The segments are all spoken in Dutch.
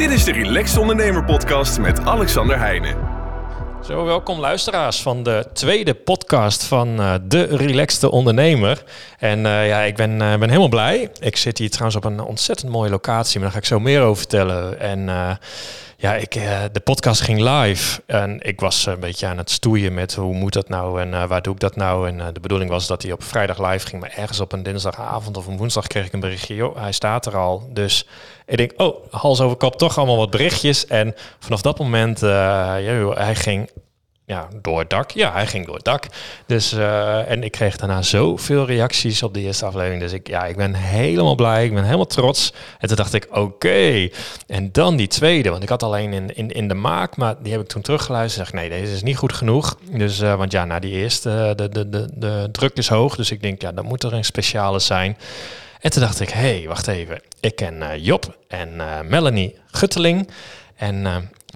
Dit is de Relaxed Ondernemer Podcast met Alexander Heijnen. Zo, welkom luisteraars van de tweede podcast van uh, De Relaxte Ondernemer. En uh, ja, ik ben, uh, ben helemaal blij. Ik zit hier trouwens op een ontzettend mooie locatie, maar daar ga ik zo meer over vertellen. En ja, ik, uh, de podcast ging live en ik was een beetje aan het stoeien met hoe moet dat nou en uh, waar doe ik dat nou. En de bedoeling was dat hij op vrijdag live ging, maar ergens op een dinsdagavond of een woensdag kreeg ik een berichtje. Hij staat er al. Dus ik denk, oh, hals over kop, toch allemaal wat berichtjes. En vanaf dat moment, ja, hij ging ja, door het dak. Ja, hij ging door het dak. Dus, uh, en ik kreeg daarna zoveel reacties op de eerste aflevering. Dus ik, ja, ik ben helemaal blij. Ik ben helemaal trots. En toen dacht ik, oké. En dan die tweede. Want ik had alleen in, in, in de maak, maar die heb ik toen teruggeluisterd. Zeg, nee, deze is niet goed genoeg. Dus, uh, want ja, na die eerste, de, de, de, de druk is hoog. Dus ik denk, ja, dan moet er een speciale zijn. En toen dacht ik, hé, hey, wacht even. Ik ken uh, Job en Melanie Gutteling. En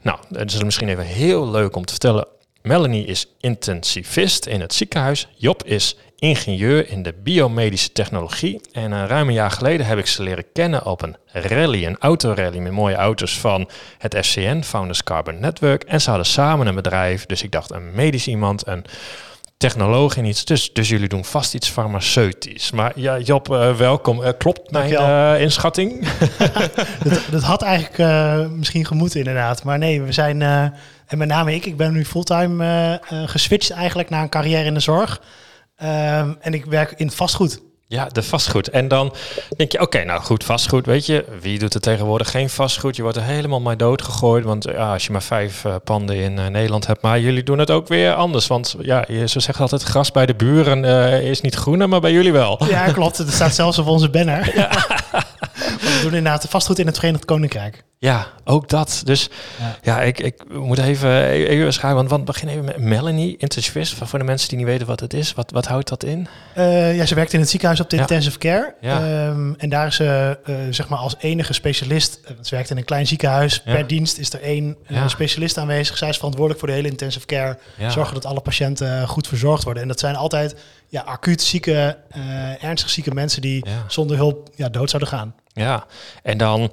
nou, het is misschien even heel leuk om te vertellen Melanie is intensivist in het ziekenhuis. Job is ingenieur in de biomedische technologie. En een ruim een jaar geleden heb ik ze leren kennen op een rally, een autorally met mooie auto's van het FCN, Founders Carbon Network. En ze hadden samen een bedrijf. Dus ik dacht een medisch iemand, een technoloog in iets. Dus, dus jullie doen vast iets farmaceutisch. Maar ja, Job, uh, welkom. Uh, klopt mijn uh, inschatting? dat, dat, had eigenlijk misschien gemoeten inderdaad. Maar nee, we zijn en met name ik, ik ben nu fulltime uh, uh, geswitcht eigenlijk naar een carrière in de zorg. Ehm, en ik werk in vastgoed. Ja, de vastgoed. En dan denk je, oké, nou goed, vastgoed, weet je, wie doet er tegenwoordig geen vastgoed? Je wordt er helemaal maar dood gegooid, want ja, als je maar vijf uh, panden in uh, Nederland hebt, maar jullie doen het ook weer anders. Want ja, je, zo zegt altijd, gras bij de buren uh, is niet groener, maar bij jullie wel. Ja, klopt. Het staat zelfs op onze banner. Ja. We doen inderdaad de vastgoed in het Verenigd Koninkrijk. Ja, ook dat. Dus ja, ja ik, ik moet even, even schrijven, want, want begin even met Melanie, intensivist. Voor de mensen die niet weten wat het is, wat, wat houdt dat in? Uh, ja, ze werkt in het ziekenhuis op de intensive care. Ja. Um, en daar is ze uh, zeg maar als enige specialist, uh, ze werkt in een klein ziekenhuis, per dienst is er één specialist aanwezig. Zij is verantwoordelijk voor de hele intensive care, zorgen dat alle patiënten goed verzorgd worden. En dat zijn altijd ja, acuut zieke, ernstig zieke mensen die zonder hulp ja, dood zouden gaan. Ja, en dan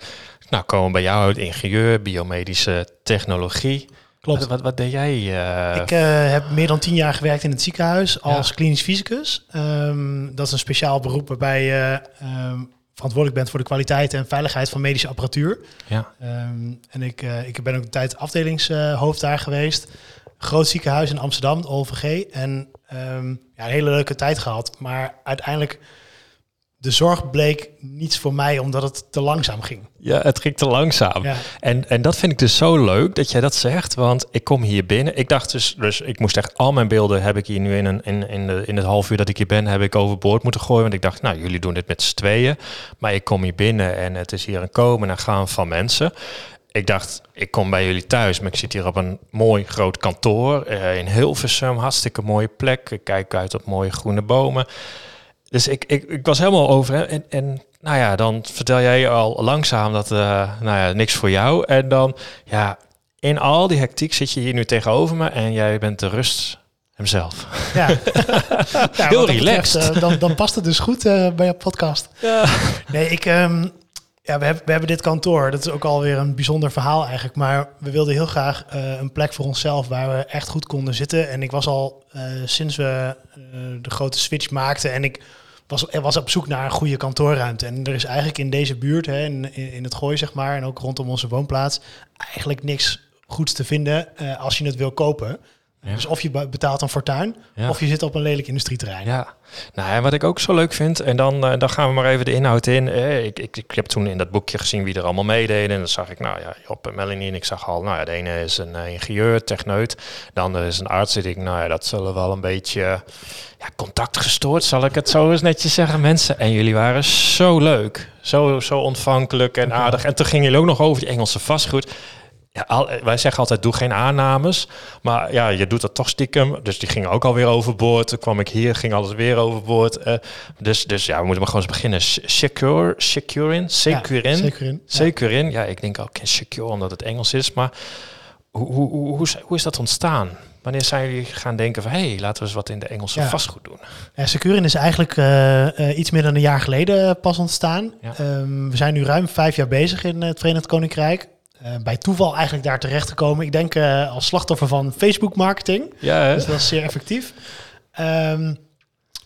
nou, komen we bij jou uit ingenieur, biomedische technologie. Klopt. Wat, wat, deed jij? Uh... Ik uh, heb meer dan tien jaar gewerkt in het ziekenhuis als ja. klinisch fysicus. Um, dat is een speciaal beroep waarbij je um, verantwoordelijk bent voor de kwaliteit en veiligheid van medische apparatuur. Ja. Um, en ik, uh, ik ben ook een tijd afdelingshoofd daar geweest. Groot ziekenhuis in Amsterdam, OVG. En ja, een hele leuke tijd gehad. Maar uiteindelijk de zorg bleek niets voor mij omdat het te langzaam ging. Ja, het ging te langzaam. Ja. En, en dat vind ik dus zo leuk dat jij dat zegt, want ik kom hier binnen. Ik dacht dus, dus ik moest echt al mijn beelden heb ik hier nu in, een, in, in, de, in het half uur dat ik hier ben, heb ik overboord moeten gooien. Want ik dacht, nou, jullie doen dit met z'n tweeën. Maar ik kom hier binnen en het is hier een komen en gaan van mensen. Ik dacht, ik kom bij jullie thuis, maar ik zit hier op een mooi groot kantoor uh, in Hilversum, hartstikke mooie plek. Ik kijk uit op mooie groene bomen. Dus ik, ik, ik was helemaal over. En, en nou ja, dan vertel jij al langzaam dat, uh, nou ja, niks voor jou. En dan, ja, in al die hectiek zit je hier nu tegenover me en jij bent de rust hemzelf. Ja, ja heel relaxed. Betreft, uh, dan, dan past het dus goed uh, bij je podcast. Ja. Nee, ik, um, ja, we hebben, we hebben dit kantoor. Dat is ook alweer een bijzonder verhaal eigenlijk. Maar we wilden heel graag uh, een plek voor onszelf waar we echt goed konden zitten. En ik was al sinds we de grote switch maakten en ik was, was op zoek naar een goede kantoorruimte. En er is eigenlijk in deze buurt, hè, in, in het Gooi zeg maar, en ook rondom onze woonplaats, eigenlijk niks goeds te vinden als je het wil kopen. Ja. Dus of je betaalt een fortuin, ja. of je zit op een lelijk industrieterrein. Ja, nou en wat ik ook zo leuk vind, en dan, uh, dan gaan we maar even de inhoud in. Eh, ik, ik, ik heb toen in dat boekje gezien wie er allemaal meededen. En dan zag ik, nou ja, Job en Melanie. En ik zag al, nou ja, de ene is een uh, ingenieur, techneut. De andere is een arts. En ik, nou ja, dat zullen wel een beetje ja, contact gestoord, zal ik het zo eens netjes zeggen, mensen. En jullie waren zo leuk, zo, zo ontvankelijk en aardig. En toen gingen jullie ook nog over die Engelse vastgoed. Ja, al, wij zeggen altijd, doe geen aannames. Maar ja, je doet dat toch stiekem. Dus die ging ook alweer overboord. Toen kwam ik hier, ging alles weer overboord. Uh, dus, dus ja, we moeten maar gewoon eens beginnen. Secure, securin, securin, ja, securin. securin. Ja. ja, ik denk ook secure omdat het Engels is. Maar hoe, hoe, hoe, hoe, hoe is dat ontstaan? Wanneer zijn jullie gaan denken van... hé, hey, laten we eens wat in de Engelse ja. vastgoed doen? Ja, Securin is eigenlijk uh, uh, iets meer dan een jaar geleden pas ontstaan. Um, we zijn nu ruim vijf jaar bezig in het Verenigd Koninkrijk. Bij toeval eigenlijk daar terecht gekomen. Ik denk als slachtoffer van Facebook marketing. Ja, dus dat is zeer effectief. Um,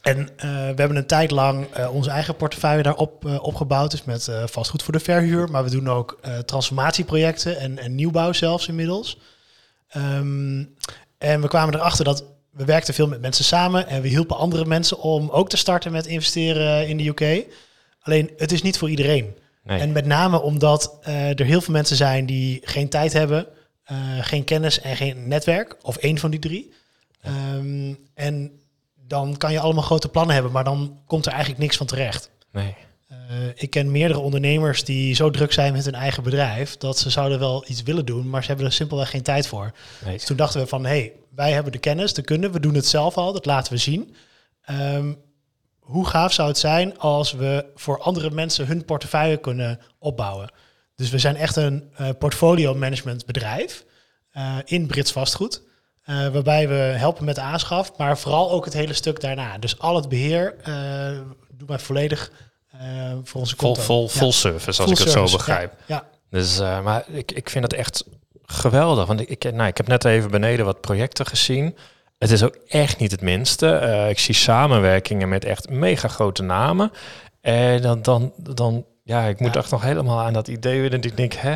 en we hebben een tijd lang onze eigen portefeuille daarop opgebouwd. Dus met vastgoed voor de verhuur. Maar we doen ook transformatieprojecten en, en, nieuwbouw zelfs inmiddels. Um, en we kwamen erachter dat we werkten veel met mensen samen en we hielpen andere mensen om ook te starten met investeren in de UK. Alleen het is niet voor iedereen. En met name omdat uh, er heel veel mensen zijn die geen tijd hebben, uh, geen kennis en geen netwerk, of één van die drie. Um, en dan kan je allemaal grote plannen hebben, maar dan komt er eigenlijk niks van terecht. Nee. Uh, ik ken meerdere ondernemers die zo druk zijn met hun eigen bedrijf dat ze zouden wel iets willen doen, maar ze hebben er simpelweg geen tijd voor. Nee. Dus toen dachten we van, hé, hey, wij hebben de kennis, de kunnen, we doen het zelf al, dat laten we zien. Um, hoe gaaf zou het zijn als we voor andere mensen hun portefeuille kunnen opbouwen? Dus we zijn echt een uh, portfolio management bedrijf uh, in Brits vastgoed. Uh, waarbij we helpen met de aanschaf, maar vooral ook het hele stuk daarna. Dus al het beheer doen wij volledig voor onze konto. Vol, vol, service, als ik het zo begrijp. Ja, ja. Dus, maar ik, ik vind het echt geweldig. Want ik, ik, nou, ik heb net even beneden wat projecten gezien. Het is ook echt niet het minste. Uh, ik zie samenwerkingen met echt mega grote namen. En dan, dan, dan ja, ik moet ja. echt nog helemaal aan dat idee weer. En ik denk, hè,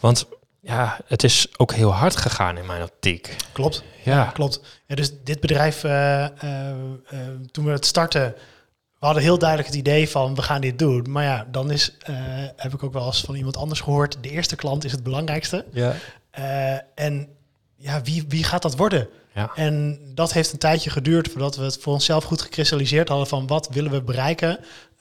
want ja, het is ook heel hard gegaan in mijn optiek. Klopt. Ja, klopt. Ja, dus dit bedrijf, uh, uh, toen we het starten, we hadden heel duidelijk het idee van we gaan dit doen. Maar ja, dan is, heb ik ook wel eens van iemand anders gehoord, de eerste klant is het belangrijkste. Ja. en ja, wie, wie gaat dat worden? Ja. En dat heeft een tijdje geduurd voordat we het voor onszelf goed gekristalliseerd hadden van wat willen we bereiken,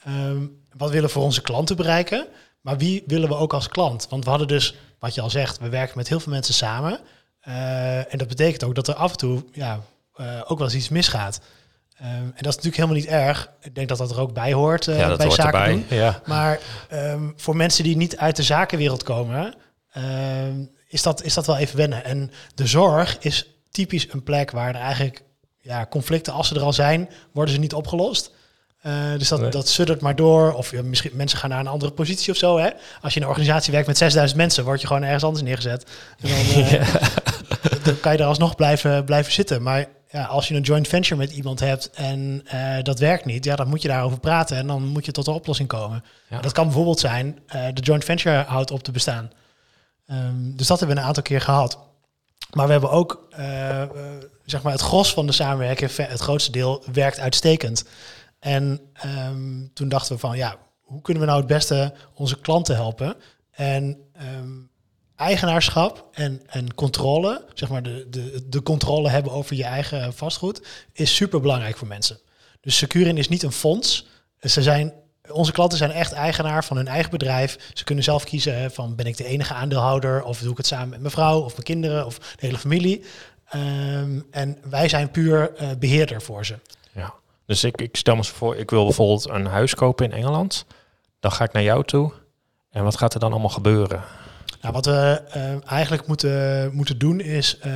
um, wat willen we voor onze klanten bereiken, maar wie willen we ook als klant? Want we hadden dus, wat je al zegt, we werken met heel veel mensen samen. Uh, en dat betekent ook dat er af en toe ja, uh, ook wel eens iets misgaat. Um, en dat is natuurlijk helemaal niet erg. Ik denk dat dat er ook bij hoort uh, ja, dat bij hoort zaken erbij. doen. Ja. Maar um, voor mensen die niet uit de zakenwereld komen, is, dat, is dat wel even wennen. En de zorg is typisch een plek waar er eigenlijk ja, conflicten, als ze er al zijn, worden ze niet opgelost. Uh, dus dat, nee. dat suddert maar door. Of ja, misschien mensen gaan naar een andere positie of zo. Hè? Als je in een organisatie werkt met 6000 mensen, word je gewoon ergens anders neergezet. En dan, uh, ja. dan kan je er alsnog blijven, blijven zitten. Maar ja, als je een joint venture met iemand hebt en uh, dat werkt niet, ja, dan moet je daarover praten en dan moet je tot een oplossing komen. Ja. Dat kan bijvoorbeeld zijn, de joint venture houdt op te bestaan. Um, dus dat hebben we een aantal keer gehad. Maar we hebben ook, uh, uh, zeg maar, het gros van de samenwerking, het grootste deel, werkt uitstekend. En um, toen dachten we van, ja, hoe kunnen we nou het beste onze klanten helpen? En um, eigenaarschap en, en controle, zeg maar, de, de, de controle hebben over je eigen vastgoed, is super belangrijk voor mensen. Dus Securin is niet een fonds. Ze zijn onze klanten zijn echt eigenaar van hun eigen bedrijf. Ze kunnen zelf kiezen van ben ik de enige aandeelhouder of doe ik het samen met mijn vrouw of mijn kinderen of de hele familie. Um, en wij zijn puur uh, beheerder voor ze. Ja, dus ik, ik stel me voor, ik wil bijvoorbeeld een huis kopen in Engeland. Dan ga ik naar jou toe. En wat gaat er dan allemaal gebeuren? Nou, wat we uh, eigenlijk moeten, moeten doen is uh,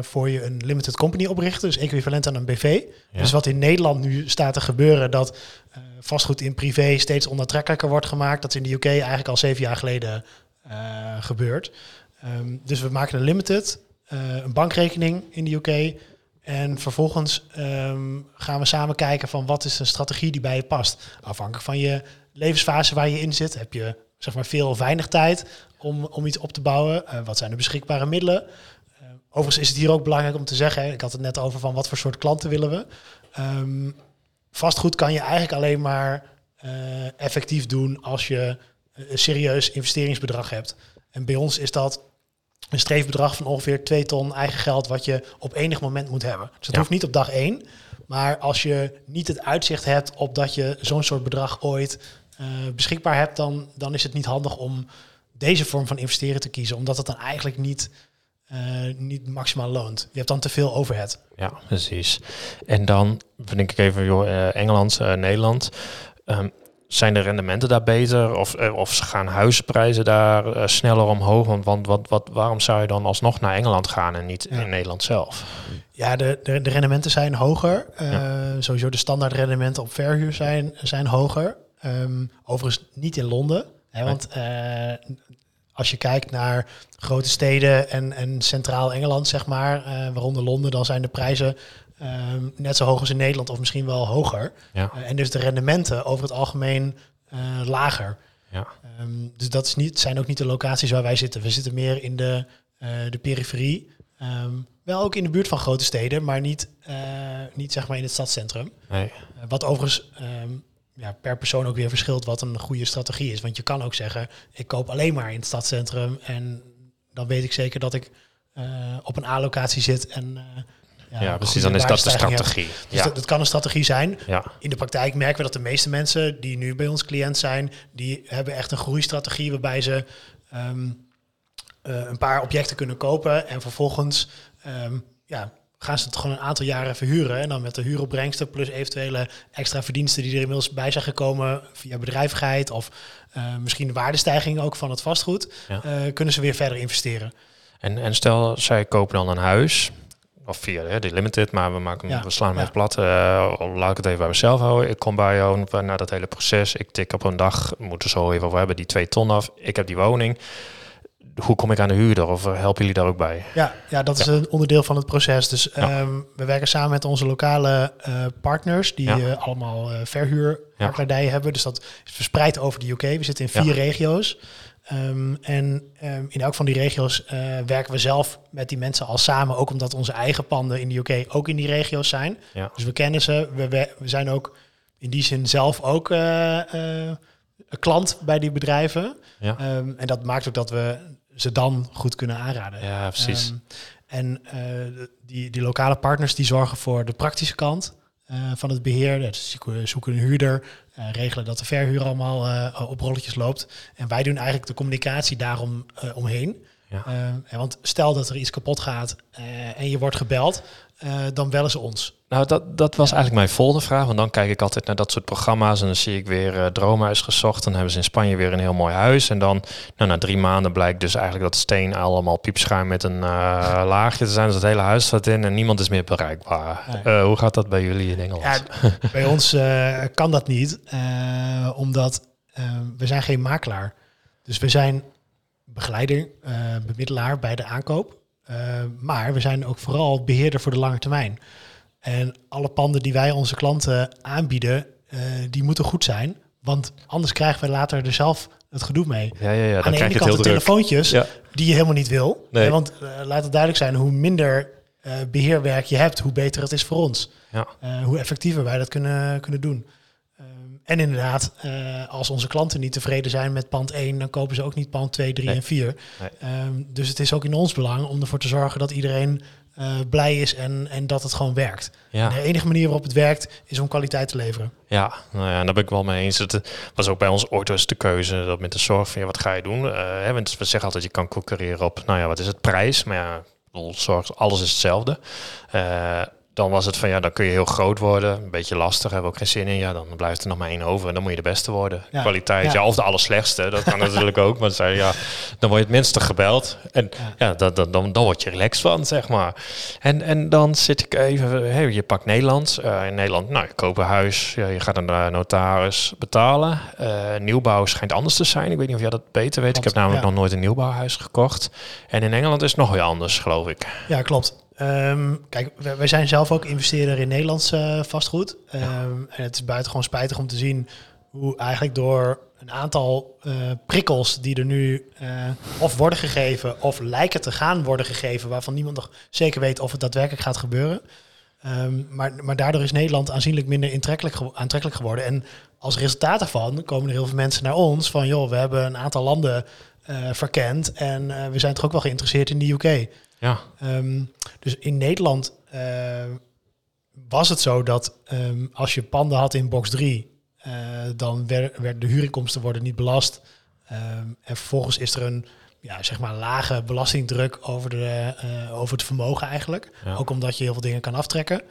voor je een limited company oprichten, dus equivalent aan een BV. Ja. Dus wat in Nederland nu staat te gebeuren, dat vastgoed in privé steeds onaantrekkelijker wordt gemaakt. Dat is in de UK eigenlijk al zeven jaar geleden gebeurd. Um, dus we maken een limited, een bankrekening in de UK. En vervolgens um, gaan we samen kijken van wat is een strategie die bij je past. Afhankelijk van je levensfase waar je in zit, heb je zeg maar veel of weinig tijd om, om iets op te bouwen? Wat zijn de beschikbare middelen? Uh, overigens is het hier ook belangrijk om te zeggen, ik had het net over van wat voor soort klanten willen we. Vastgoed kan je eigenlijk alleen maar uh, effectief doen als je een serieus investeringsbedrag hebt. En bij ons is dat een streefbedrag van ongeveer 2 ton eigen geld wat je op enig moment moet hebben. Dus dat ja. hoeft niet op dag 1. Maar als je niet het uitzicht hebt op dat je zo'n soort bedrag ooit uh, beschikbaar hebt, dan, dan is het niet handig om deze vorm van investeren te kiezen, omdat het dan eigenlijk niet, uh, niet maximaal loont. Je hebt dan te veel overhead. Ja, precies. En dan denk ik even, joh, uh, Engeland, uh, Nederland. Um, zijn de rendementen daar beter? Of, of gaan huisprijzen daar sneller omhoog? Want, want wat, wat, waarom zou je dan alsnog naar Engeland gaan en niet ja. in Nederland zelf? Ja, de, de, de rendementen zijn hoger. Ja. Sowieso de standaard rendementen op verhuur zijn, zijn hoger. Um, overigens niet in Londen. Hè, want uh, als je kijkt naar grote steden en, en centraal Engeland, zeg maar, waaronder Londen, dan zijn de prijzen ehm, net zo hoog als in Nederland of misschien wel hoger. Ja. en dus de rendementen over het algemeen lager. Ja. Ehm, dus dat is niet, zijn ook niet de locaties waar wij zitten. We zitten meer in de, de periferie. Ehm, wel ook in de buurt van grote steden, maar niet, uh, niet zeg maar in het stadscentrum. Nee. Uh, wat overigens um, ja, per persoon ook weer verschilt wat een goede strategie is. Want je kan ook zeggen, ik koop alleen maar in het stadscentrum en dan weet ik zeker dat ik uh, op een A-locatie zit en ja, ja precies, dan is dat de strategie. Dus ja. dat, dat, kan een strategie zijn. Ja. In de praktijk merken we dat de meeste mensen die nu bij ons cliënt zijn, die hebben echt een groeistrategie waarbij ze um, een paar objecten kunnen kopen en vervolgens um, ja, gaan ze het gewoon een aantal jaren verhuren. En dan met de huuropbrengsten plus eventuele extra verdiensten die er inmiddels bij zijn gekomen via bedrijvigheid of uh, misschien de waardestijging ook van het vastgoed, ja. uh, kunnen ze weer verder investeren. En, en stel, zij kopen dan een huis, of via hè, de limited, maar we, maken, ja. we slaan hem ja. plat. Uh, laat ik het even bij mezelf houden. Ik kom bij jou naar dat hele proces. Ik tik op een dag, moeten zo even over hebben, die twee ton af. Ik heb die woning hoe kom ik aan de huurder? Of eh, helpen jullie daar ook bij? Ja, ja dat is een onderdeel van het proces. Dus ja. um, we werken samen met onze lokale uh, partners, die ja. uh, allemaal uh, verhuurpartijen hebben. Dus dat is verspreid over de UK. We zitten in vier regio's. Um, en um, in elk van die regio's werken we zelf met die mensen al samen. Ook omdat onze eigen panden in de UK ook in die regio's zijn. Dus we kennen ze. We, we, zijn ook in die zin zelf ook een klant bij die bedrijven. en dat maakt ook dat we ze dan goed kunnen aanraden. Ja, precies. Um, en uh, die, die lokale partners die zorgen voor de praktische kant uh, van het beheer. Dus zoeken een huurder, uh, regelen dat de verhuur allemaal op rolletjes loopt. En wij doen eigenlijk de communicatie daarom omheen. Ja. want stel dat er iets kapot gaat en je wordt gebeld, dan bellen ze ons. Nou, dat, dat was eigenlijk mijn volgende vraag. Want dan kijk ik altijd naar dat soort programma's en dan zie ik weer uh, Droomhuis gezocht. Dan hebben ze in Spanje weer een heel mooi huis. En dan nou, na drie maanden blijkt dus eigenlijk dat steen allemaal piepschuim met een uh, laagje te zijn. Dus het hele huis staat in en niemand is meer bereikbaar. Nee. Hoe gaat dat bij jullie in Engeland? Ja, bij ons kan dat niet, omdat we zijn geen makelaar. Dus we zijn begeleider, bemiddelaar bij de aankoop. Maar we zijn ook vooral beheerder voor de lange termijn. En alle panden die wij onze klanten aanbieden, uh, die moeten goed zijn. Want anders krijgen we later er zelf het gedoe mee. Ja, ja, ja. Dan Aan de ene kant de telefoontjes Ja. die je helemaal niet wil. Nee. Ja, want uh, laat het duidelijk zijn, hoe minder uh, beheerwerk je hebt, hoe beter het is voor ons. Ja. Uh, hoe effectiever wij dat kunnen, kunnen doen. En inderdaad, uh, als onze klanten niet tevreden zijn met pand 1, dan kopen ze ook niet pand 2, 3 Nee. en 4. Nee. Um, dus het is ook in ons belang om ervoor te zorgen dat iedereen uh, blij is en, en dat het gewoon werkt. Ja. De enige manier waarop het werkt is om kwaliteit te leveren. Ja, nou ja, daar ben ik wel mee eens. Het was ook bij ons ooit eens de keuze dat met de zorg van ja, wat ga je doen? Uh, hè, want we zeggen altijd je kan concurreren op, nou ja, wat is het prijs? Maar ja, zorg, alles is hetzelfde. Dan was het van ja, dan kun je heel groot worden, een beetje lastig, hebben we ook geen zin in. Ja, dan blijft er nog maar één over en dan moet je de beste worden. Ja. Kwaliteit, ja. Ja. of de allerslechtste, dat kan natuurlijk ook. Maar zei, ja, dan word je het minste gebeld en ja, ja dat, dat, dan, dan word je relaxed van, zeg maar. En, en dan zit ik even, hey, je pakt Nederlands. Uh, in Nederland, nou, je koopt een huis, ja, je gaat een uh, notaris betalen. Uh, nieuwbouw schijnt anders te zijn. Ik weet niet of jij dat beter weet. Ik heb namelijk nog nooit een nieuwbouwhuis gekocht. En in Engeland is het nog weer anders, geloof ik. Ja, klopt. Um, kijk, wij, wij, zijn zelf ook investeerder in Nederlands uh, vastgoed. Um, ja. En het is buitengewoon spijtig om te zien hoe eigenlijk door een aantal uh, prikkels die er nu uh, of worden gegeven of lijken te gaan worden gegeven, waarvan niemand nog zeker weet of het daadwerkelijk gaat gebeuren. Um, maar, maar daardoor is Nederland aanzienlijk minder aantrekkelijk geworden. En als resultaat daarvan komen er heel veel mensen naar ons van, joh, we hebben een aantal landen uh, verkend en we zijn toch ook wel geïnteresseerd in de UK. Ja. Um, dus in Nederland uh, was het zo dat um, als je panden had in box 3, uh, dan werden werd de huurinkomsten worden niet belast. Um, en vervolgens is er een ja, zeg maar lage belastingdruk over, de, uh, over het vermogen eigenlijk. Ja. Ook omdat je heel veel dingen kan aftrekken.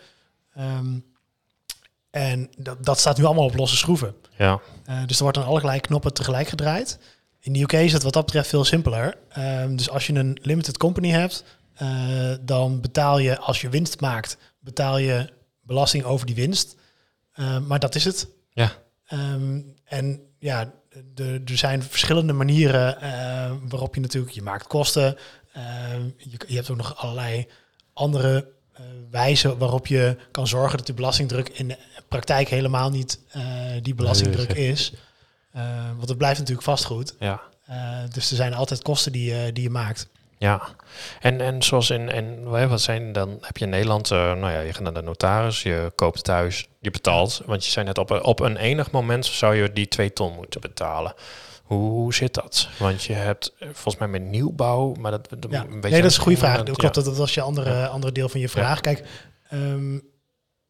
en dat, dat staat nu allemaal op losse schroeven. Ja. Dus er wordt aan allerlei knoppen tegelijk gedraaid. In de UK is het wat dat betreft veel simpeler. dus als je een limited company hebt, uh, dan betaal je, als je winst maakt, betaal je belasting over die winst. Uh, maar dat is het. Ja. Um, en ja, er zijn verschillende manieren waarop je natuurlijk, je maakt kosten. je, je hebt ook nog allerlei andere wijzen waarop je kan zorgen dat de belastingdruk in de praktijk helemaal niet die belastingdruk is. want het blijft natuurlijk vastgoed. Ja. dus er zijn altijd kosten die, die je maakt. Ja, en, en zoals in, en wat zijn dan, heb je in Nederland, uh, nou ja, je gaat naar de notaris, je koopt thuis, je betaalt. Want je zei net, op, op een enig moment zou je die twee ton moeten betalen. Hoe, hoe zit dat? Want je hebt eh, volgens mij met nieuwbouw, maar dat... Ja. Een beetje nee, dat is een goede vraag. Klopt, ja. dat, dat was je andere, andere deel van je vraag. Kijk, um,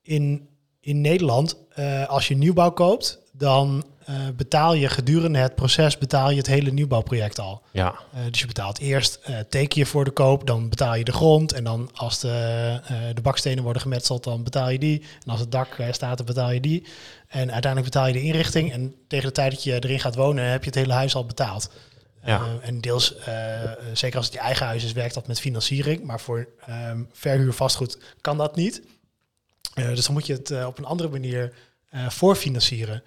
in, in Nederland, uh, als je nieuwbouw koopt, dan uh, betaal je gedurende het proces betaal je het hele nieuwbouwproject al. Ja. Uh, dus je betaalt eerst uh, teken je voor de koop, dan betaal je de grond. En dan als de, de bakstenen worden gemetseld, dan betaal je die. En als het dak staat, dan betaal je die. En uiteindelijk betaal je de inrichting. En tegen de tijd dat je erin gaat wonen, heb je het hele huis al betaald. Ja. en deels, zeker als het je eigen huis is, werkt dat met financiering. Maar voor um, verhuur vastgoed kan dat niet. dus dan moet je het op een andere manier voorfinancieren.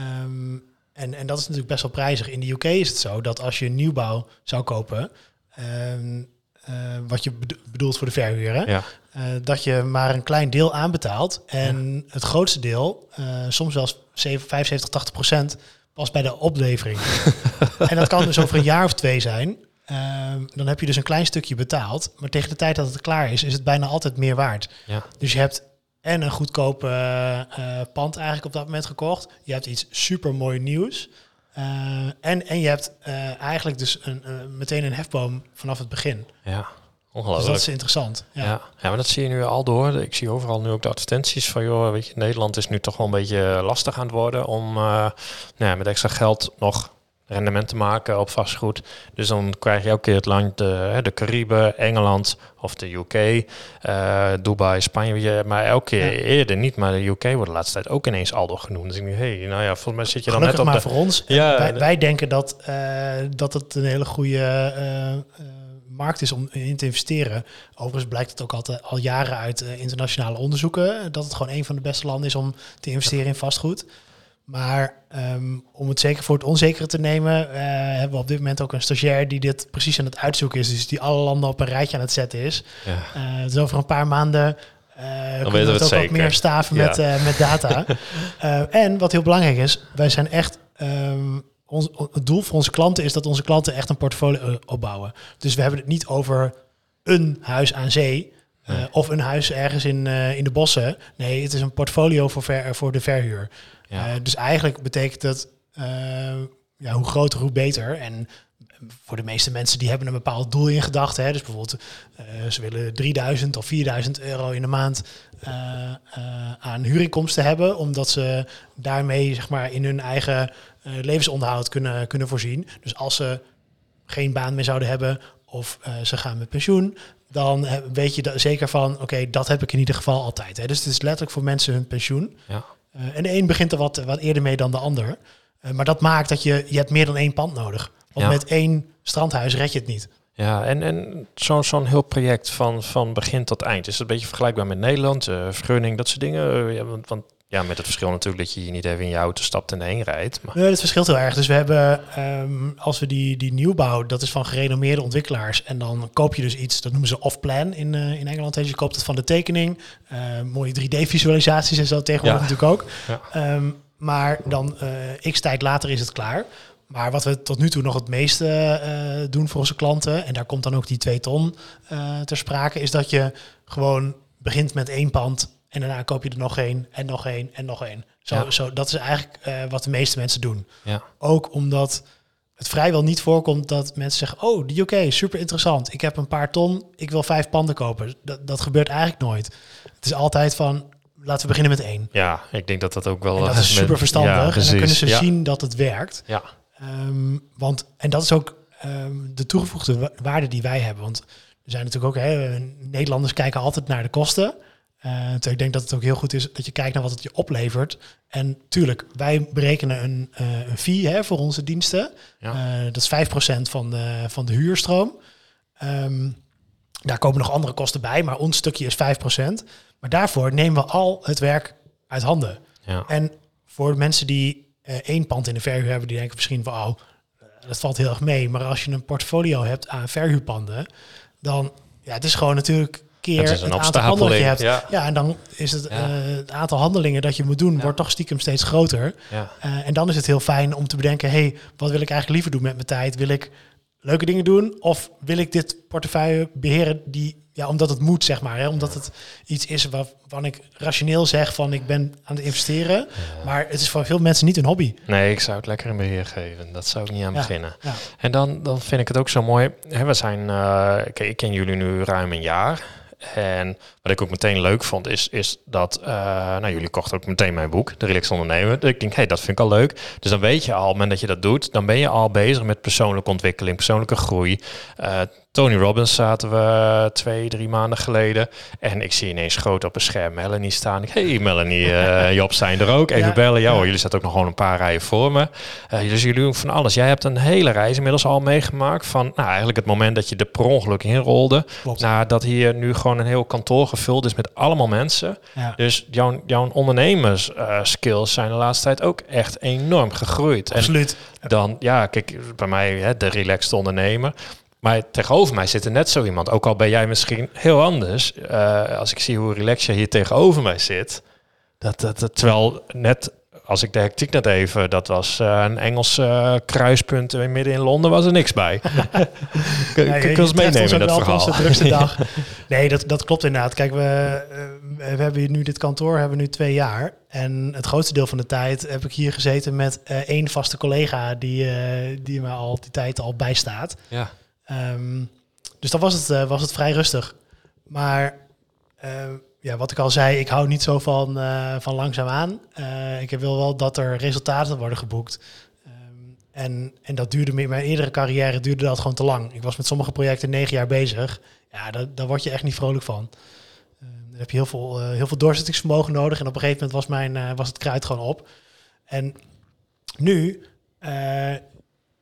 Ehm, en, en dat is natuurlijk best wel prijzig. In de UK is het zo dat als je nieuwbouw zou kopen, um, uh, wat je bedoelt voor de verhuur, ja. uh, dat je maar een klein deel aanbetaalt. En het grootste deel, uh, soms zelfs 75, 80 procent, pas bij de oplevering. en dat kan dus over een jaar of twee zijn. Um, dan heb je dus een klein stukje betaald. Maar tegen de tijd dat het klaar is, is het bijna altijd meer waard. Ja. Dus je hebt en een goedkope uh, pand eigenlijk op dat moment gekocht. Je hebt iets super mooi nieuws. Uh, en, en je hebt eigenlijk dus een, meteen een hefboom vanaf het begin. Ja, ongelooflijk. Dus dat is interessant. Ja. ja. Ja, maar dat zie je nu al door. Ik zie overal nu ook de advertenties van, joh, weet je, Nederland is nu toch wel een beetje lastig aan het worden om nou ja, met extra geld nog rendement te maken op vastgoed. Dus dan krijg je elke keer het land, de, de Cariben, Engeland of de UK, uh, eh, Dubai, Spanje. Maar elke keer eerder niet. Maar de UK wordt de laatste tijd ook ineens Aldo genoemd. Dus ik denk, hey, nou ja, volgens mij zit je dan net op maar de... voor ons. Ja, wij, wij denken dat, uh, dat het een hele goede uh, markt is om in te investeren. Overigens blijkt het ook altijd al jaren uit internationale onderzoeken dat het gewoon een van de beste landen is om te investeren in vastgoed. Maar ehm, om het zeker voor het onzekere te nemen, uh, hebben we op dit moment ook een stagiair die dit precies aan het uitzoeken is. Dus die alle landen op een rijtje aan het zetten is. Ja. Uh, dus over een paar maanden uh, Dan kunnen we het ook wat meer staven met, met data. en wat heel belangrijk is, wij zijn echt. Um, ons, het doel voor onze klanten is dat onze klanten echt een portfolio opbouwen. Dus we hebben het niet over een huis aan zee. of een huis ergens in, in de bossen. Nee, het is een portfolio voor, ver, voor de verhuur. Ja. Uh, dus eigenlijk betekent dat uh, ja, hoe groter, hoe beter. En voor de meeste mensen die hebben een bepaald doel in gedachten. Hè. Dus bijvoorbeeld uh, ze willen 3000 of 4000 euro in de maand aan huurinkomsten hebben. Omdat ze daarmee zeg maar, in hun eigen levensonderhoud kunnen, kunnen voorzien. Dus als ze geen baan meer zouden hebben of ze gaan met pensioen, dan weet je zeker van, oké, dat heb ik in ieder geval altijd. Hè. Dus het is letterlijk voor mensen hun pensioen. Ja. Uh, en de een begint er wat, wat eerder mee dan de ander. Uh, maar dat maakt dat je, je hebt meer dan één pand nodig. Want met één strandhuis red je het niet. Ja, en, en zo'n zo'n heel project van, van begin tot eind. Is het een beetje vergelijkbaar met Nederland? Uh, vergunning, dat soort dingen? ja, want, want ja, met het verschil natuurlijk dat je hier niet even in je auto stapt en heen rijdt. Maar... Nee, het verschilt heel erg. Dus we hebben, um, als we die, die nieuwbouw, dat is van gerenommeerde ontwikkelaars. En dan koop je dus iets, dat noemen ze off-plan in, uh, in Engeland. Dus je koopt het van de tekening. Mooie 3D-visualisaties en zo tegenwoordig natuurlijk ook. Ja. Um, maar dan x tijd later is het klaar. Maar wat we tot nu toe nog het meeste uh, doen voor onze klanten, en daar komt dan ook die twee ton uh, ter sprake, is dat je gewoon begint met één pand en daarna koop je er nog één en nog één en nog één. Zo, zo, dat is eigenlijk uh, wat de meeste mensen doen. Ja. Ook omdat het vrijwel niet voorkomt dat mensen zeggen... oh, die UK, super interessant. Ik heb een paar ton, ik wil vijf panden kopen. Dat, dat gebeurt eigenlijk nooit. Het is altijd van, laten we beginnen met één. Ja, ik denk dat dat ook wel... En dat is super verstandig. Ja, en dan kunnen ze zien dat het werkt. Ja. Um, want, en dat is ook um, de toegevoegde waarde die wij hebben. Want er zijn natuurlijk ook... Hè, Nederlanders kijken altijd naar de kosten... Uh, ik denk dat het ook heel goed is dat je kijkt naar wat het je oplevert. En tuurlijk, wij berekenen een, uh, een fee hè, voor onze diensten. Ja. Uh, dat is 5% van de, van de huurstroom. Um, daar komen nog andere kosten bij, maar ons stukje is 5%. Maar daarvoor nemen we al het werk uit handen. Ja. En voor mensen die één pand in de verhuur hebben, die denken misschien van, oh, dat valt heel erg mee. Maar als je een portfolio hebt aan verhuurpanden, dan, ja, het is gewoon natuurlijk keer het, het aantal handelen je hebt. Ja. ja. en dan is het, het aantal handelingen dat je moet doen, wordt toch stiekem steeds groter. Ja. en dan is het heel fijn om te bedenken, hey, wat wil ik eigenlijk liever doen met mijn tijd? Wil ik leuke dingen doen? Of wil ik dit portefeuille beheren die, ja, omdat het moet, zeg maar. Hè? Omdat het iets is waarvan ik rationeel zeg van ik ben aan het investeren. Maar het is voor veel mensen niet een hobby. Nee, ik zou het lekker in beheer geven. Dat zou ik niet aan beginnen. En dan, dan vind ik het ook zo mooi. Hè, we zijn, uh, ik ken jullie nu ruim een jaar. En wat ik ook meteen leuk vond, is, is dat, uh, nou jullie kochten ook meteen mijn boek, De Relaxed Ondernemer. Ik denk, hey, dat vind ik al leuk. Dus dan weet je al, op het moment dat je dat doet, dan ben je al bezig met persoonlijke ontwikkeling, persoonlijke groei. Uh, Tony Robbins zaten we twee, drie maanden geleden. En ik zie ineens groot op een scherm Melanie staan. hey Melanie, uh, Job zijn er ook. Even bellen. Ja, jullie zaten ook nog gewoon een paar rijen voor me. Uh, dus jullie doen van alles. Jij hebt een hele reis inmiddels al meegemaakt. Van nou, eigenlijk het moment dat je er per ongeluk inrolde. Naar dat hier nu gewoon een heel kantoor gevuld is met allemaal mensen. Dus jouw, jouw ondernemersskills uh, zijn de laatste tijd ook echt enorm gegroeid. Absoluut. En dan, ja, kijk, bij mij hè, de relaxed ondernemer. Maar tegenover mij zit er net zo iemand. Ook al ben jij misschien heel anders. Uh, als ik zie hoe relaxed je hier tegenover mij zit. Dat, dat, dat, terwijl net als ik de hectiek net even, dat was uh, een Engelse uh, kruispunt midden in Londen, was er niks bij. Kun je ons meenemen in dat verhaal? Dag. Nee, dat, dat klopt inderdaad. Kijk, we, we hebben nu dit kantoor hebben nu twee jaar. En het grootste deel van de tijd heb ik hier gezeten met één vaste collega die, die me al die tijd al bijstaat. Ja. Um, dus dan was het, uh, was het vrij rustig. Maar uh, ja, wat ik al zei, ik hou niet zo van, uh, van langzaam aan. ik wil wel dat er resultaten worden geboekt. Um, en, en dat duurde in mijn eerdere carrière duurde dat gewoon te lang. Ik was met sommige projecten negen jaar bezig. Ja, daar, daar word je echt niet vrolijk van. Uh, dan heb je heel veel, heel veel doorzettingsvermogen nodig. En op een gegeven moment was, mijn, was het kruid gewoon op. En nu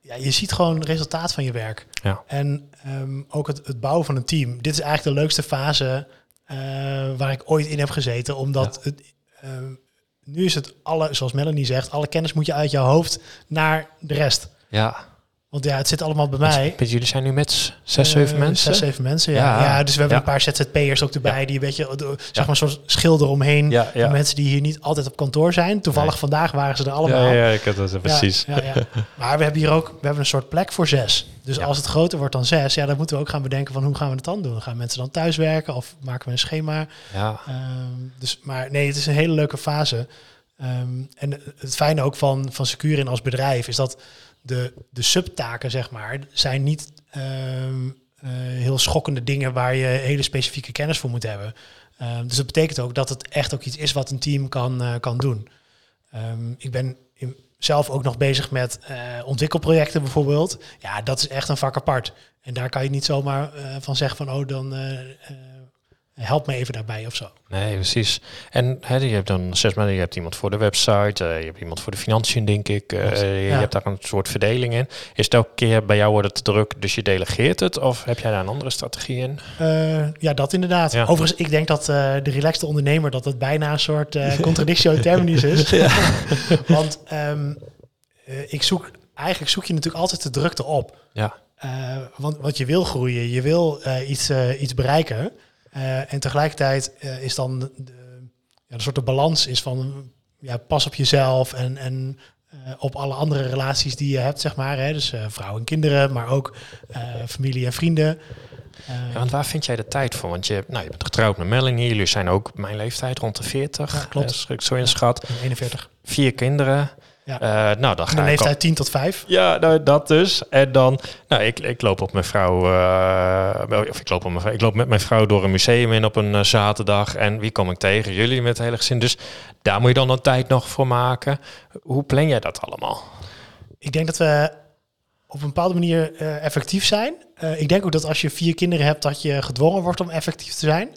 ja, je ziet gewoon resultaat van je werk. Ja. En um, ook het, het, bouwen van een team. Dit is eigenlijk de leukste fase uh, waar ik ooit in heb gezeten. Omdat het, uh, nu is het alle, zoals Melanie zegt, alle kennis moet je uit jouw hoofd naar de rest. Ja. Want ja, het zit allemaal bij mij. Met, jullie zijn nu met zes, zeven uh, mensen? Zes, zeven mensen, ja. ja. dus we hebben een paar ZZP'ers ook erbij... die een beetje, zeg maar, zo'n schilder omheen. Ja, mensen die hier niet altijd op kantoor zijn. Toevallig vandaag waren ze er allemaal. Ja, ja ik had dat precies. Maar we hebben hier ook we hebben een soort plek voor zes. Dus als het groter wordt dan zes... ja, dan moeten we ook gaan bedenken van hoe gaan we het dan doen? Gaan mensen dan thuis werken of maken we een schema? Ja. Um, dus, maar nee, het is een hele leuke fase. Um, en het fijne ook van, van Securin als bedrijf... is dat de, de subtaken, zeg maar, zijn niet ehm, eh, heel schokkende dingen waar je hele specifieke kennis voor moet hebben. Ehm, dus dat betekent ook dat het echt ook iets is wat een team kan, uh, kan doen. Um, ik ben zelf ook nog bezig met uh, ontwikkelprojecten bijvoorbeeld. Ja, dat is echt een vak apart. En daar kan je niet zomaar van zeggen van, oh, dan help me even daarbij of zo. Nee, precies. En je hebt dan zes maanden, je hebt iemand voor de website, uh, je hebt iemand voor de financiën, denk ik. Uh, je hebt daar een soort verdeling in. Is het elke keer bij jou wordt het te druk, dus je delegeert het? Of heb jij daar een andere strategie in? Uh, ja, dat inderdaad. Ja. Overigens, ik denk dat de relaxte ondernemer, dat het bijna een soort contradictio terminis is. Want um, ik zoek, eigenlijk zoek je natuurlijk altijd de drukte op. Ja. want, want je wil groeien, je wil iets, iets bereiken. Uh, en tegelijkertijd uh, is dan de, ja, de soort de balans is van ja, pas op jezelf en, en uh, op alle andere relaties die je hebt, zeg maar. Hè? Dus vrouwen en kinderen, maar ook familie en vrienden. Ja, want waar vind jij de tijd voor? Want je, nou, je bent getrouwd met Melanie, jullie zijn ook mijn leeftijd rond de 40. Ja, klopt. ik zo inschat. Ja, 41. Vier kinderen. Ja. Uh, nou, dan ga de leeftijd ik 10 tot 5. Ja, nou, dat dus. En dan, nou, ik, ik loop op mijn vrouw, uh, of ik loop, op mijn, ik loop met mijn vrouw door een museum in op een uh, zaterdag. En wie kom ik tegen? Jullie met het hele gezin. Dus daar moet je dan een tijd nog voor maken. Hoe plan jij dat allemaal? Ik denk dat we op een bepaalde manier effectief zijn. ik denk ook dat als je vier kinderen hebt, dat je gedwongen wordt om effectief te zijn.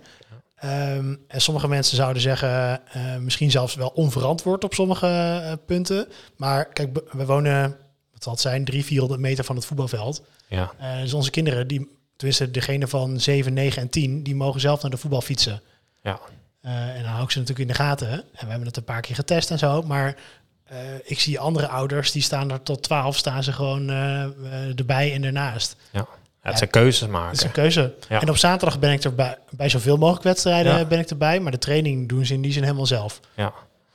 Um, en sommige mensen zouden zeggen, uh, misschien zelfs wel onverantwoord op sommige uh, punten. Maar kijk, we wonen, wat zal het zijn, 300, 400 meter van het voetbalveld. Ja. Uh, dus onze kinderen, die, tenminste degene van 7, 9 en 10, die mogen zelf naar de voetbal fietsen. Ja. en dan hou ik ze natuurlijk in de gaten. En we hebben het een paar keer getest en zo. Maar ik zie andere ouders, die staan er tot twaalf, staan ze gewoon erbij en ernaast. Ja. Ja, het zijn keuzes maken. Het is een keuze. En op zaterdag ben ik er bij, bij zoveel mogelijk wedstrijden ben ik erbij. Maar de training doen ze in die zin helemaal zelf. Ja.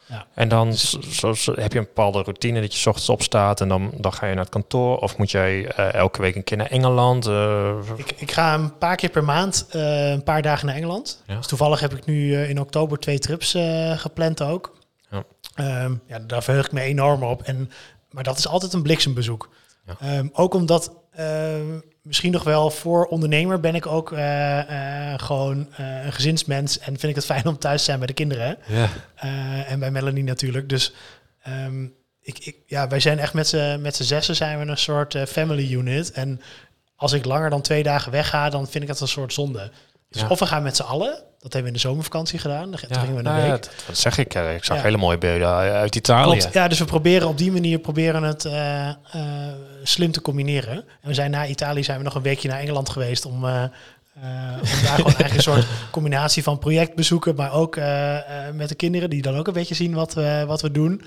Ja. En dan zo, zo, heb je een bepaalde routine dat je ochtends opstaat en dan, dan ga je naar het kantoor. Of moet jij uh, elke week een keer naar Engeland? Uh, ik, ik, ga een paar keer per maand uh, een paar dagen naar Engeland. Ja. Dus toevallig heb ik nu in oktober twee trips gepland ook. Ja. Um, ja, daar verheug ik me enorm op. En, maar dat is altijd een bliksembezoek. Um, ook omdat ehm, misschien nog wel voor ondernemer ben ik ook uh, uh, gewoon uh, een gezinsmens en vind ik het fijn om thuis te zijn bij de kinderen. Ja. en bij Melanie natuurlijk. Dus um, ik, ik, ja, wij zijn echt met z'n met zessen zijn we een soort family unit. En als ik langer dan twee dagen wegga, dan vind ik dat een soort zonde. Dus of we gaan met z'n allen, dat hebben we in de zomervakantie gedaan. Dan gingen we een nou week. dat, zeg ik. Ik zag hele mooie beelden uit Italië. Ja, dus we proberen op die manier proberen het uh, uh, slim te combineren. En we zijn na Italië zijn we nog een weekje naar Engeland geweest om, uh, om daar gewoon eigenlijk een soort combinatie van projectbezoeken, maar ook met de kinderen die dan ook een beetje zien wat wat we doen.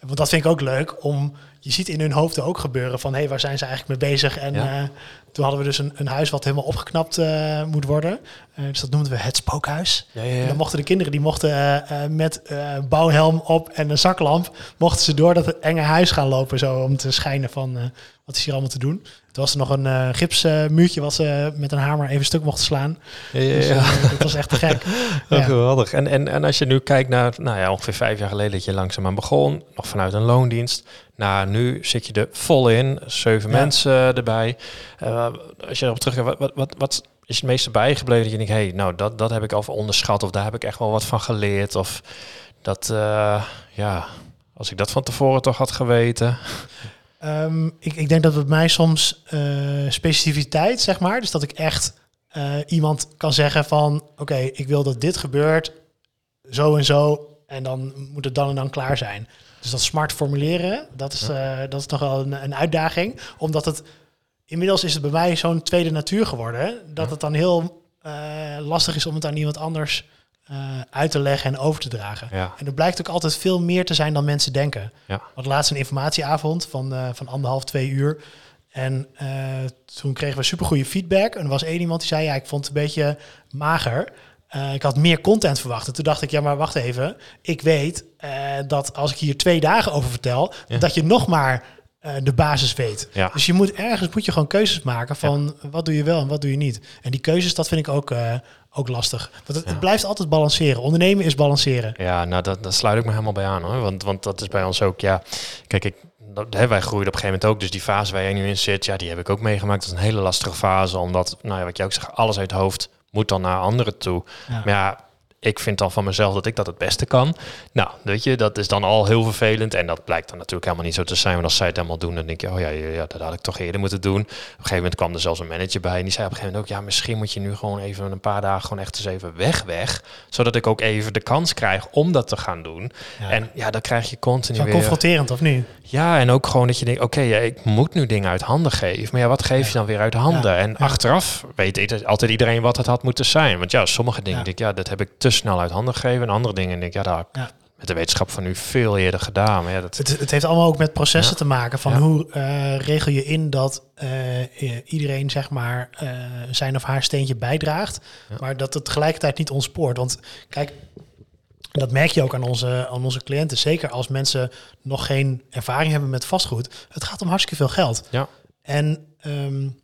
Want dat vind ik ook leuk om, je ziet in hun hoofden ook gebeuren van hé, hey, waar zijn ze eigenlijk mee bezig? En ja. Toen hadden we dus een, een huis wat helemaal opgeknapt uh, moet worden. Uh, dus dat noemden we het spookhuis. Ja, ja, en dan mochten de kinderen, die mochten met bouwhelm op en een zaklamp, mochten ze door dat enge huis gaan lopen zo om te schijnen van wat is hier allemaal te doen. Toen was er nog een gipsmuurtje wat ze met een hamer even stuk mochten slaan. Ja, dus, dat was echt te gek. Geweldig. En, en, en als je nu kijkt naar, nou ja, ongeveer vijf jaar geleden dat je langzaamaan begon, nog vanuit een loondienst. Nou, nu zit je er vol in, zeven mensen erbij. Uh, als je erop teruggaat, wat, wat, wat is het meeste bijgebleven dat je denkt, hey, nou, dat, dat heb ik al onderschat of daar heb ik echt wel wat van geleerd of dat, uh, ja, als ik dat van tevoren toch had geweten. Um, ik, ik denk dat het mij soms uh, specificiteit, zeg maar, dus dat ik echt iemand kan zeggen van, oké, ik wil dat dit gebeurt, zo en zo, en dan moet het dan en dan klaar zijn. Dus dat smart formuleren, dat is, uh, dat is toch wel een, een, uitdaging. Omdat het inmiddels is het bij mij zo'n tweede natuur geworden. Dat het dan heel uh, lastig is om het aan iemand anders uh, uit te leggen en over te dragen. Ja. En er blijkt ook altijd veel meer te zijn dan mensen denken. Ja. Want laatst een informatieavond van, van anderhalf, twee uur. En toen kregen we supergoeie feedback. En er was één iemand die zei, ja, ik vond het een beetje mager. Uh, ik had meer content verwacht. En toen dacht ik, ja, maar wacht even. Ik weet uh, dat als ik hier twee dagen over vertel, ja. dat je nog maar uh, de basis weet. Ja. Dus je moet ergens moet je gewoon keuzes maken van ja. wat doe je wel en wat doe je niet. En die keuzes, dat vind ik ook, ook lastig. Want het, het, blijft altijd balanceren. Ondernemen is balanceren. Ja, nou, dat, dat sluit ik me helemaal bij aan hoor. Want, want dat is bij ons ook, ja. Kijk, ik, dat, hè, wij groeiden op een gegeven moment ook. Dus die fase waar jij nu in zit, ja, die heb ik ook meegemaakt. Dat is een hele lastige fase, omdat, nou ja, wat je ook zegt, alles uit het hoofd moet dan naar anderen toe. Maar ja, ik vind dan van mezelf dat ik dat het beste kan. Nou, weet je, dat is dan al heel vervelend. En dat blijkt dan natuurlijk helemaal niet zo te zijn. Want als zij het helemaal doen, dan denk je, oh ja, ja, dat had ik toch eerder moeten doen. Op een gegeven moment kwam er zelfs een manager bij. En die zei op een gegeven moment ook, ja, misschien moet je nu gewoon even een paar dagen gewoon echt eens even weg, weg. Zodat ik ook even de kans krijg om dat te gaan doen. En ja, dan krijg je continu Zo weer... confronterend, of niet? Ja, en ook gewoon dat je denkt, oké, ja, ik moet nu dingen uit handen geven. Maar ja, wat geef je dan weer uit handen? En achteraf weet altijd iedereen wat het had moeten zijn. Want ja, sommige dingen, denk ik, ja, dat heb ik te snel uit handen gegeven. En andere dingen, denk ik, ja, daar ja. met de wetenschap van nu veel eerder gedaan. Maar ja, dat... het, het heeft allemaal ook met processen te maken. Van hoe uh, regel je in dat uh, iedereen, zeg maar, uh, zijn of haar steentje bijdraagt. Maar dat het tegelijkertijd niet ontspoort. Want kijk, dat merk je ook aan onze, aan onze cliënten. Zeker als mensen nog geen ervaring hebben met vastgoed. Het gaat om hartstikke veel geld. Ja. En um,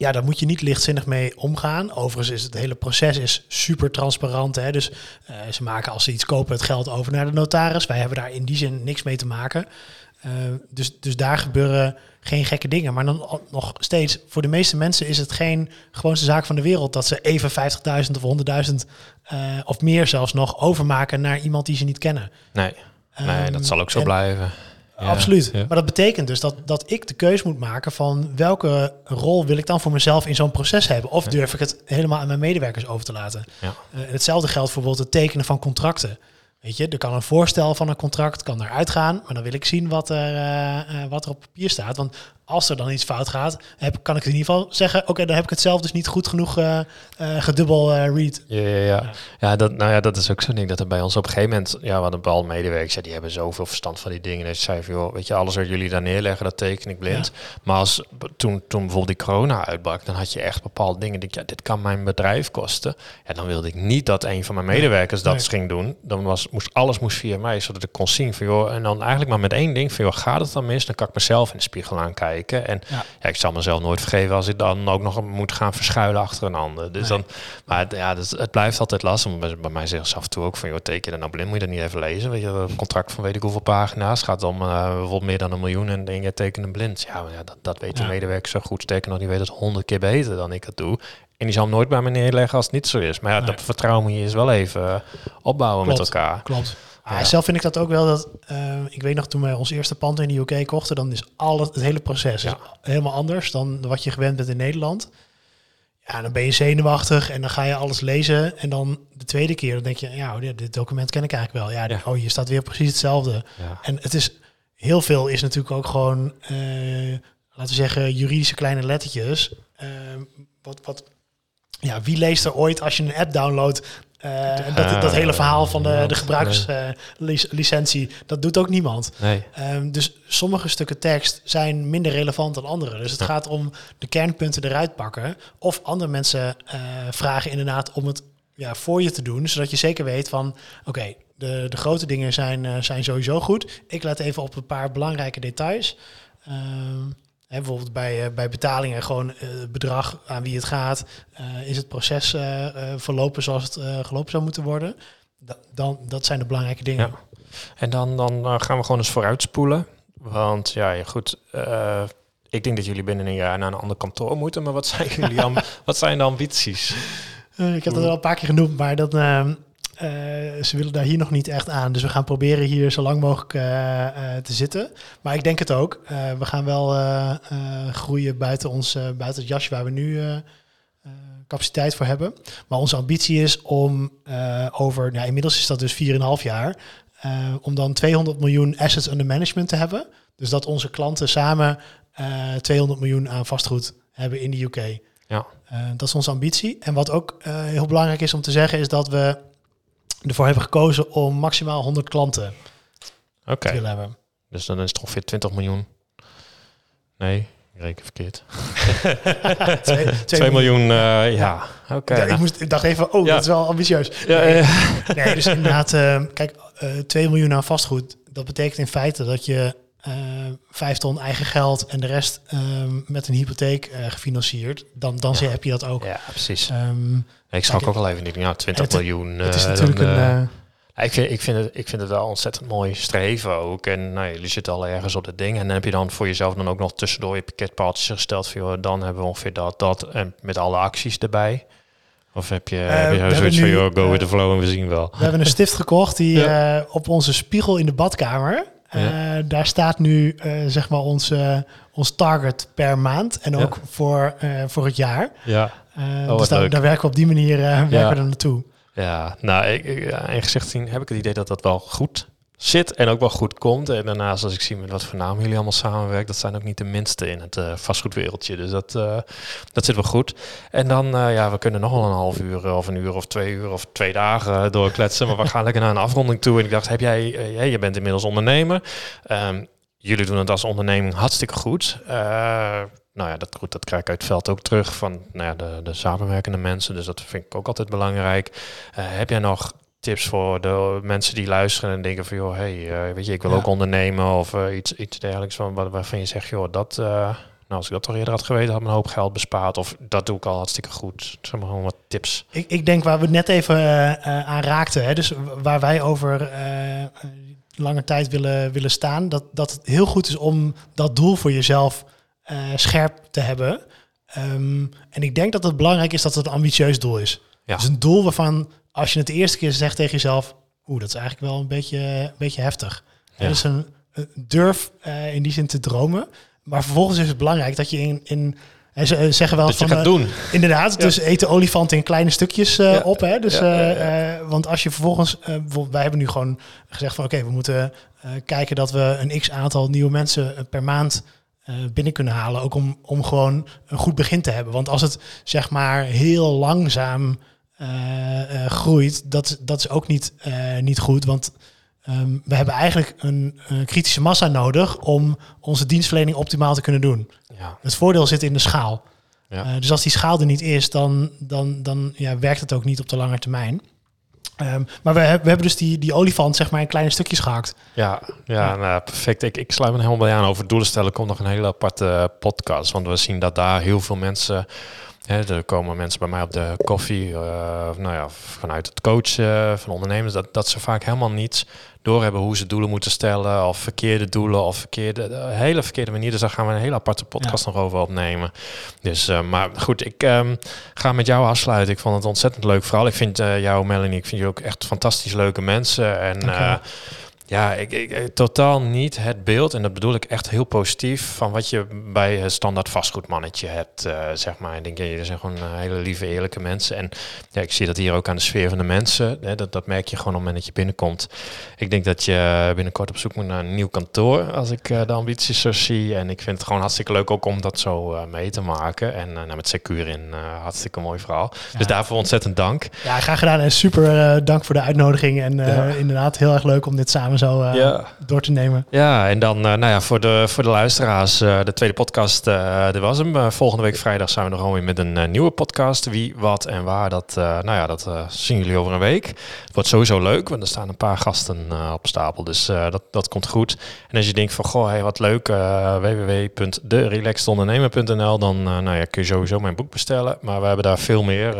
ja, daar moet je niet lichtzinnig mee omgaan. Overigens is het hele proces is super transparant. Hè? Dus uh, ze maken als ze iets kopen het geld over naar de notaris. Wij hebben daar in die zin niks mee te maken. Uh, dus, dus daar gebeuren geen gekke dingen. Maar dan nog steeds, voor de meeste mensen is het geen gewoonste zaak van de wereld dat ze even 50.000 of 100.000 uh, of meer zelfs nog overmaken naar iemand die ze niet kennen. Nee, nee um, dat zal ook zo en, blijven. Absoluut. Maar dat betekent dus dat, dat ik de keus moet maken van welke rol wil ik dan voor mezelf in zo'n proces hebben. Of durf ik het helemaal aan mijn medewerkers over te laten. Ja. Uh, hetzelfde geldt voor bijvoorbeeld het tekenen van contracten. Weet je, er kan een voorstel van een contract kan eruit gaan, maar dan wil ik zien wat er, uh, uh, wat er op papier staat. Want als er dan iets fout gaat, heb, kan ik in ieder geval zeggen, oké, dan heb ik het zelf dus niet goed genoeg uh, uh, gedubbel uh, read. Ja, ja, ja. ja, dat, nou ja, dat is ook zo'n ding dat er bij ons op een gegeven moment, ja, we hadden bepaalde medewerkers, ja, die hebben zoveel verstand van die dingen. En ze zei van, joh, weet je, alles wat jullie daar neerleggen, dat teken ik blind. Maar als, toen, toen bijvoorbeeld die corona uitbrak, dan had je echt bepaalde dingen, die, ja, dit kan mijn bedrijf kosten. En dan wilde ik niet dat een van mijn medewerkers dat ging doen. Dan was, moest, alles moest via mij, zodat ik kon zien van, joh, en dan eigenlijk maar met één ding van, joh, gaat het dan mis? Dan kan ik mezelf in de spiegel aankijken. En ja. ik zal mezelf nooit vergeven als ik dan ook nog moet gaan verschuilen achter een ander. Dus dan, maar ja, dus het blijft altijd lastig. Bij, mij zeggen ze af en toe ook van, joh, teken dan nou blind, moet je dat niet even lezen. Weet je, een contract van weet ik hoeveel pagina's gaat om uh, bijvoorbeeld meer dan een miljoen en denk je tekenen blind. Ja, maar ja dat, dat weet de medewerker zo goed. Sterker nog, die weet het honderd keer beter dan ik het doe. En die zal hem nooit bij me neerleggen als het niet zo is. Maar ja, dat vertrouwen moet je eens wel even opbouwen met elkaar. Klopt. Ja. zelf vind ik dat ook wel dat. Uh, ik weet nog toen wij ons eerste pand in de UK kochten, dan is alles, het hele proces ja. helemaal anders dan wat je gewend bent in Nederland. Ja, dan ben je zenuwachtig en dan ga je alles lezen. En dan de tweede keer dan denk je, ja, oh, dit document ken ik eigenlijk wel. Ja, ja. oh, hier staat weer precies hetzelfde. En het is heel veel is natuurlijk ook gewoon, uh, laten we zeggen, juridische kleine lettertjes. Uh, wat, wat, ja, wie leest er ooit als je een app downloadt uh, dat, dat hele verhaal van de, de gebruikslicentie, uh, dat doet ook niemand. Nee. Um, dus sommige stukken tekst zijn minder relevant dan andere. Dus het gaat om de kernpunten eruit pakken. Of andere mensen uh, vragen inderdaad om het ja, voor je te doen. Zodat je zeker weet van, oké, de, de grote dingen zijn, zijn sowieso goed. Ik let even op een paar belangrijke details. Bijvoorbeeld bij, uh, bij betalingen gewoon uh, bedrag aan wie het gaat. Uh, is het proces verlopen zoals het gelopen zou moeten worden? Da dan, dat zijn de belangrijke dingen. Ja. En dan, dan gaan we gewoon eens vooruitspoelen. Want ja, goed, ik denk dat jullie binnen een jaar naar een ander kantoor moeten. Maar wat zijn jullie wat zijn de ambities? ik heb dat al een paar keer genoemd, maar dat uh, ze willen daar hier nog niet echt aan. Dus we gaan proberen hier zo lang mogelijk uh, uh, te zitten. Maar ik denk het ook. we gaan wel groeien buiten, ons, buiten het jasje waar we nu capaciteit voor hebben. Maar onze ambitie is om over, nou, inmiddels is dat dus 4,5 jaar, om dan 200 miljoen assets under management te hebben. Dus dat onze klanten samen 200 miljoen aan vastgoed hebben in de UK. Ja. dat is onze ambitie. En wat ook heel belangrijk is om te zeggen, is dat we ervoor hebben gekozen om maximaal 100 klanten okay. te willen hebben. Dus dan is het ongeveer 20 miljoen. Nee, ik reken verkeerd. 2 miljoen, uh, ja. Oké. Okay, ja, ik, moest, ik dacht even, oh, dat is wel ambitieus. Ja, nee, nee dus inderdaad, uh, kijk, uh, eh, 2 miljoen aan vastgoed. Dat betekent in feite dat je vijf ton eigen geld en de rest um, met een hypotheek uh, gefinancierd, dan, dan ja. heb je dat ook. Ja, precies. Um, ik schrok ook al even niet. Ja, 20 het, miljoen. Het is uh, natuurlijk dan, een. ik, vind, ik, vind het, ik vind het wel ontzettend mooi streven ook. En nou, jullie zitten al ergens op dat ding. En dan heb je dan voor jezelf dan ook nog tussendoor je pakketpaaltjes gesteld. Van, dan hebben we ongeveer dat, dat. En met alle acties erbij. Of heb je, uh, heb je zoiets van, joh, go uh, with the flow en we zien wel. We hebben een stift gekocht die ja. op onze spiegel in de badkamer ja. Uh, daar staat nu uh, zeg maar ons, uh, ons target per maand en ook ja. voor, voor het jaar. Ja. Oh, dus daar, daar, werken we op die manier werken we er naartoe. Ja, nou, ik, ik, in gezicht zien heb ik het idee dat dat wel goed zit en ook wel goed komt. En daarnaast, als ik zie met wat voor namen jullie allemaal samenwerken, dat zijn ook niet de minste in het vastgoedwereldje. Dus dat, uh, dat zit wel goed. En dan, uh, ja, we kunnen nog wel een half uur of een uur of twee uur of twee dagen doorkletsen. maar we gaan lekker naar een afronding toe. En ik dacht, heb jij, je bent inmiddels ondernemer. Um, jullie doen het als onderneming hartstikke goed. nou ja, dat, goed, dat krijg ik uit het veld ook terug van nou ja, de, de samenwerkende mensen. Dus dat vind ik ook altijd belangrijk. heb jij nog tips voor de mensen die luisteren en denken van joh, hey, uh, weet je, ik wil ja. ook ondernemen of uh, iets, iets dergelijks van waar, waarvan je zegt, joh, dat, uh, nou als ik dat toch eerder had geweten, had me een hoop geld bespaard of dat doe ik al hartstikke goed. Zeg maar gewoon wat tips. Ik, ik denk waar we net even aan raakten, hè, dus waar wij over lange tijd willen, willen staan, dat, dat het heel goed is om dat doel voor jezelf scherp te hebben. Um, en ik denk dat het belangrijk is dat het een ambitieus doel is. Ja. Dus een doel waarvan als je het de eerste keer zegt tegen jezelf, oeh, dat is eigenlijk wel een beetje, een beetje heftig. Ja. Dus een, durf uh, in die zin te dromen. Maar vervolgens is het belangrijk dat je in, in en ze zeggen wel dat van, je gaat uh, doen. Inderdaad, ja. dus eten olifanten in kleine stukjes uh, ja. op. Hè? Dus, ja, want als je vervolgens, bijvoorbeeld, wij hebben nu gewoon gezegd van oké, okay, we moeten kijken dat we een x aantal nieuwe mensen per maand binnen kunnen halen. Ook om, om gewoon een goed begin te hebben. Want als het zeg maar heel langzaam groeit, dat, dat is ook niet, niet goed. Want Ehm, we hebben eigenlijk een, een, kritische massa nodig om onze dienstverlening optimaal te kunnen doen. Ja. Het voordeel zit in de schaal. Ja. Dus als die schaal er niet is, dan, dan, dan ja, werkt het ook niet op de lange termijn. Um, maar we, we, hebben dus die, die olifant zeg maar in kleine stukjes gehakt. Ja, ja, Nou, perfect. Ik, ik sluit me helemaal bij aan. Over doelen stellen komt nog een hele aparte podcast. Want we zien dat daar heel veel mensen er komen mensen bij mij op de koffie, uh, nou ja, vanuit het coachen van ondernemers, dat, dat ze vaak helemaal niets doorhebben hoe ze doelen moeten stellen, of verkeerde doelen, of verkeerde, de hele verkeerde manier. Dus daar gaan we een hele aparte podcast nog over opnemen. Dus, uh, maar goed, ik um, ga met jou afsluiten. Ik vond het ontzettend leuk. Vooral, ik vind jou, Melanie, ik vind je ook echt fantastisch leuke mensen. En ja, ik, ik, totaal niet het beeld, en dat bedoel ik echt heel positief, van wat je bij het standaard vastgoedmannetje hebt, uh, zeg maar. Ik denk, jullie zijn gewoon uh, hele lieve, eerlijke mensen. En ja, ik zie dat hier ook aan de sfeer van de mensen. Hè, dat, dat merk je gewoon op het moment dat je binnenkomt. Ik denk dat je binnenkort op zoek moet naar een nieuw kantoor, als ik uh, de ambities zo zie. En ik vind het gewoon hartstikke leuk ook om dat zo mee te maken. En nou, met Secuur in, hartstikke mooi verhaal. Dus daarvoor ontzettend dank. Ja, graag gedaan en super dank voor de uitnodiging. En inderdaad heel erg leuk om dit samen zo uh, ja. door te nemen. Ja, en dan uh, nou ja, voor, de, voor de luisteraars, uh, de tweede podcast, dit was hem. volgende week vrijdag zijn we nog gewoon weer met een nieuwe podcast. Wie, wat en waar, dat, nou ja, dat zien jullie over een week. Het wordt sowieso leuk, want er staan een paar gasten op stapel. Dus dat, dat komt goed. En als je denkt van, goh, hey, wat leuk, www.derelaxedondernemer.nl, dan nou ja, kun je sowieso mijn boek bestellen. Maar we hebben daar veel meer.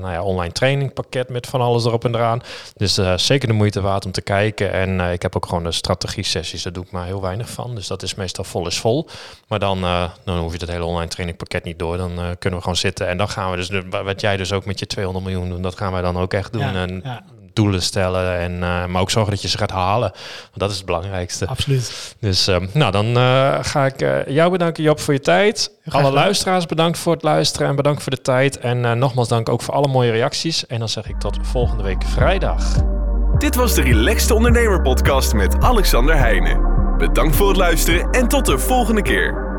nou ja, online trainingpakket met van alles erop en eraan. Dus zeker de moeite waard om te kijken. En ik heb ook gewoon de strategie-sessies, daar doe ik maar heel weinig van. Dus dat is meestal vol is vol. Maar dan, uh, dan hoef je het hele online trainingpakket niet door. Dan uh, kunnen we gewoon zitten. En dan gaan we dus, wat jij dus ook met je 200 miljoen doen, dat gaan wij dan ook echt doen. Ja, en ja. doelen stellen. En, uh, maar ook zorgen dat je ze gaat halen. Want dat is het belangrijkste. Absoluut. Dus nou, dan ga ik jou bedanken, Job, voor je tijd. Alle luisteraars bedankt voor het luisteren en bedankt voor de tijd. En nogmaals dank ook voor alle mooie reacties. En dan zeg ik tot volgende week vrijdag. Dit was de Relaxed Ondernemer Podcast met Alexander Heijnen. Bedankt voor het luisteren en tot de volgende keer.